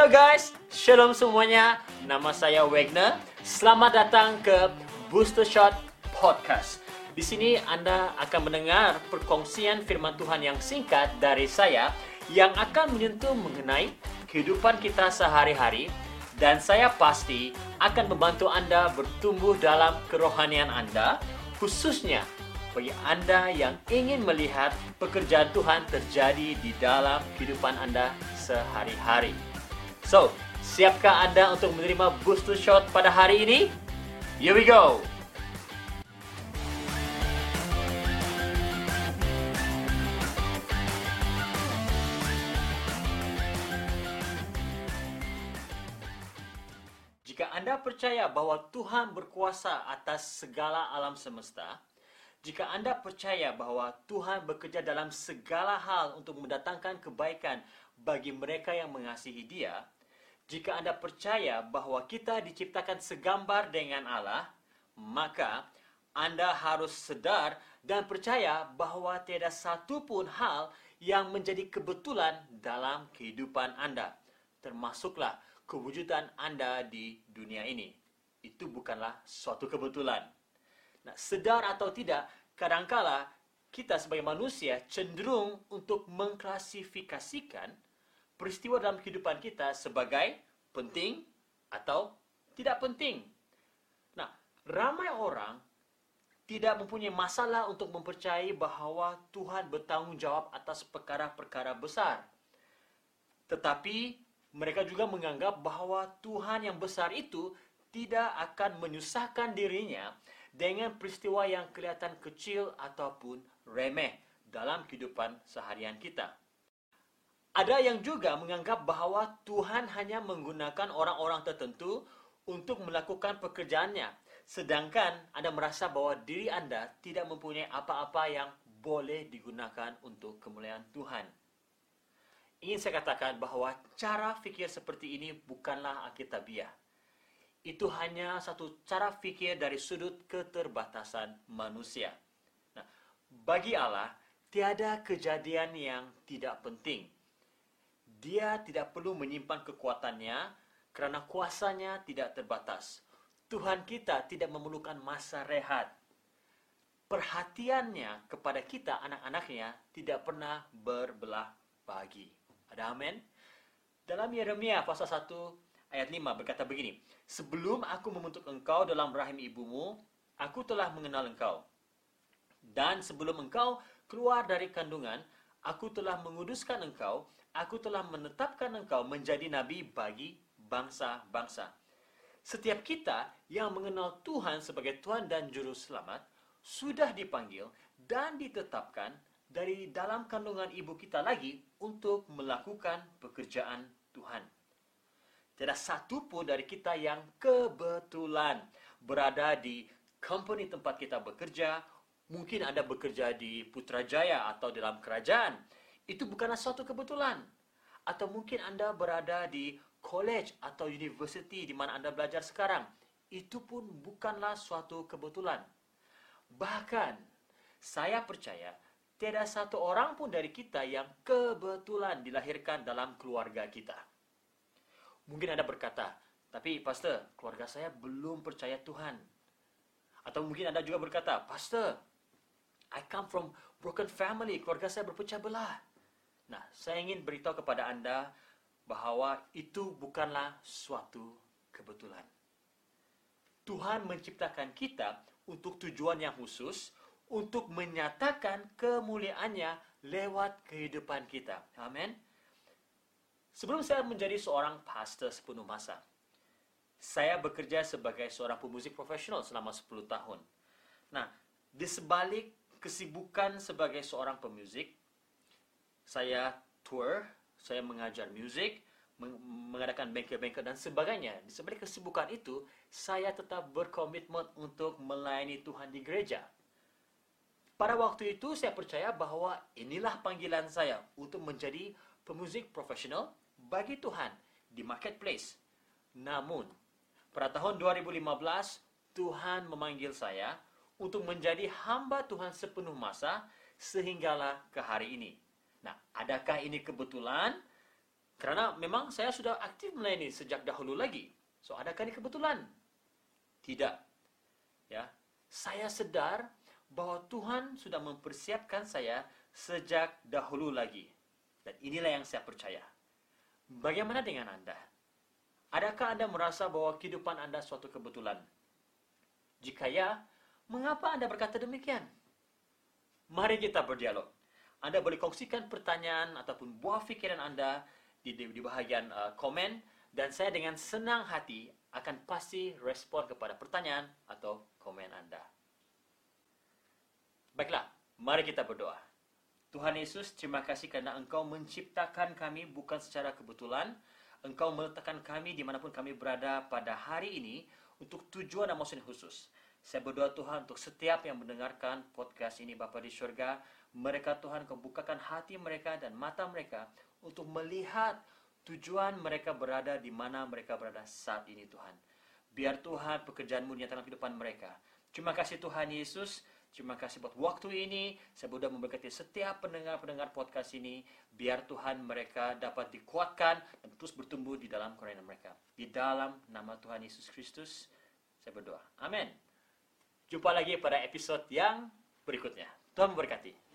Hello guys, shalom semuanya. Nama saya Wagner. Selamat datang ke Booster Shot Podcast. Di sini Anda akan mendengar perkongsian firman Tuhan yang singkat dari saya yang akan menyentuh mengenai kehidupan kita sehari-hari dan saya pasti akan membantu Anda bertumbuh dalam kerohanian Anda khususnya bagi Anda yang ingin melihat pekerjaan Tuhan terjadi di dalam kehidupan Anda sehari-hari. So, siapkah Anda untuk menerima booster shot pada hari ini? Here we go! Jika Anda percaya bahwa Tuhan berkuasa atas segala alam semesta, jika Anda percaya bahwa Tuhan bekerja dalam segala hal untuk mendatangkan kebaikan bagi mereka yang mengasihi Dia, jika Anda percaya bahwa kita diciptakan segambar dengan Allah, maka Anda harus sedar dan percaya bahwa tiada satu pun hal yang menjadi kebetulan dalam kehidupan Anda, termasuklah kewujudan Anda di dunia ini. Itu bukanlah suatu kebetulan. Nah, sedar atau tidak, kadangkala kita sebagai manusia cenderung untuk mengklasifikasikan peristiwa dalam kehidupan kita sebagai penting atau tidak penting. Nah, ramai orang tidak mempunyai masalah untuk mempercayai bahwa Tuhan bertanggung jawab atas perkara-perkara besar. Tetapi mereka juga menganggap bahwa Tuhan yang besar itu tidak akan menyusahkan dirinya dengan peristiwa yang kelihatan kecil ataupun remeh dalam kehidupan seharian kita. Ada yang juga menganggap bahwa Tuhan hanya menggunakan orang-orang tertentu untuk melakukan pekerjaannya, sedangkan Anda merasa bahwa diri Anda tidak mempunyai apa-apa yang boleh digunakan untuk kemuliaan Tuhan. Ingin saya katakan bahwa cara fikir seperti ini bukanlah Alkitabiah. Itu hanya satu cara fikir dari sudut keterbatasan manusia. Nah, bagi Allah, tiada kejadian yang tidak penting. Dia tidak perlu menyimpan kekuatannya kerana kuasanya tidak terbatas. Tuhan kita tidak memerlukan masa rehat. Perhatiannya kepada kita anak-anaknya tidak pernah berbelah bagi. Ada amin? Dalam Yeremia pasal 1 ayat 5 berkata begini, Sebelum aku membentuk engkau dalam rahim ibumu, aku telah mengenal engkau. Dan sebelum engkau keluar dari kandungan, aku telah menguduskan engkau, aku telah menetapkan engkau menjadi nabi bagi bangsa-bangsa. Setiap kita yang mengenal Tuhan sebagai Tuhan dan Juru Selamat, sudah dipanggil dan ditetapkan dari dalam kandungan ibu kita lagi untuk melakukan pekerjaan Tuhan. Tidak satu pun dari kita yang kebetulan berada di company tempat kita bekerja. Mungkin Anda bekerja di Putrajaya atau dalam kerajaan. Itu bukanlah suatu kebetulan. Atau mungkin Anda berada di college atau university di mana Anda belajar sekarang. Itu pun bukanlah suatu kebetulan. Bahkan, saya percaya tiada satu orang pun dari kita yang kebetulan dilahirkan dalam keluarga kita. Mungkin Anda berkata, tapi pastor, keluarga saya belum percaya Tuhan. Atau mungkin Anda juga berkata, pastor, I come from broken family, keluarga saya berpecah belah. Nah, saya ingin beritahu kepada Anda bahwa itu bukanlah suatu kebetulan. Tuhan menciptakan kita untuk tujuan yang khusus, untuk menyatakan kemuliaannya lewat kehidupan kita. Amin. Sebelum saya menjadi seorang pastor sepenuh masa, saya bekerja sebagai seorang pemusik profesional selama 10 tahun. Nah, di sebalik kesibukan sebagai seorang pemusik, saya tour, saya mengajar musik, mengadakan bengkel-bengkel dan sebagainya. Di sebalik kesibukan itu, saya tetap berkomitmen untuk melayani Tuhan di gereja. Pada waktu itu saya percaya bahwa inilah panggilan saya untuk menjadi pemusik profesional bagi Tuhan di marketplace. Namun, pada tahun 2015 Tuhan memanggil saya untuk menjadi hamba Tuhan sepenuh masa sehinggalah ke hari ini. Nah, adakah ini kebetulan? Karena memang saya sudah aktif melayani sejak dahulu lagi. So, adakah ini kebetulan? Tidak. Ya. Saya sedar bahwa Tuhan sudah mempersiapkan saya sejak dahulu lagi. Dan inilah yang saya percaya. Bagaimana dengan Anda? Adakah Anda merasa bahwa kehidupan Anda suatu kebetulan? Jika ya, mengapa Anda berkata demikian? Mari kita berdialog. Anda boleh kongsikan pertanyaan ataupun buah pikiran Anda di, di, di bahagian uh, komen dan saya dengan senang hati akan pasti respon kepada pertanyaan atau komen Anda. Baiklah, mari kita berdoa. Tuhan Yesus, terima kasih karena Engkau menciptakan kami bukan secara kebetulan. Engkau meletakkan kami di mana pun kami berada pada hari ini untuk tujuan dan maksud khusus. Saya berdoa Tuhan untuk setiap yang mendengarkan podcast ini Bapa di surga, mereka Tuhan kau bukakan hati mereka dan mata mereka untuk melihat tujuan mereka berada di mana mereka berada saat ini Tuhan. Biar Tuhan pekerjaanmu nyatakan kehidupan mereka. Terima kasih Tuhan Yesus. Terima kasih buat waktu ini. Saya sudah memberkati setiap pendengar-pendengar podcast ini. Biar Tuhan mereka dapat dikuatkan dan terus bertumbuh di dalam kerenan mereka. Di dalam nama Tuhan Yesus Kristus, saya berdoa. Amin. Jumpa lagi pada episode yang berikutnya. Tuhan memberkati.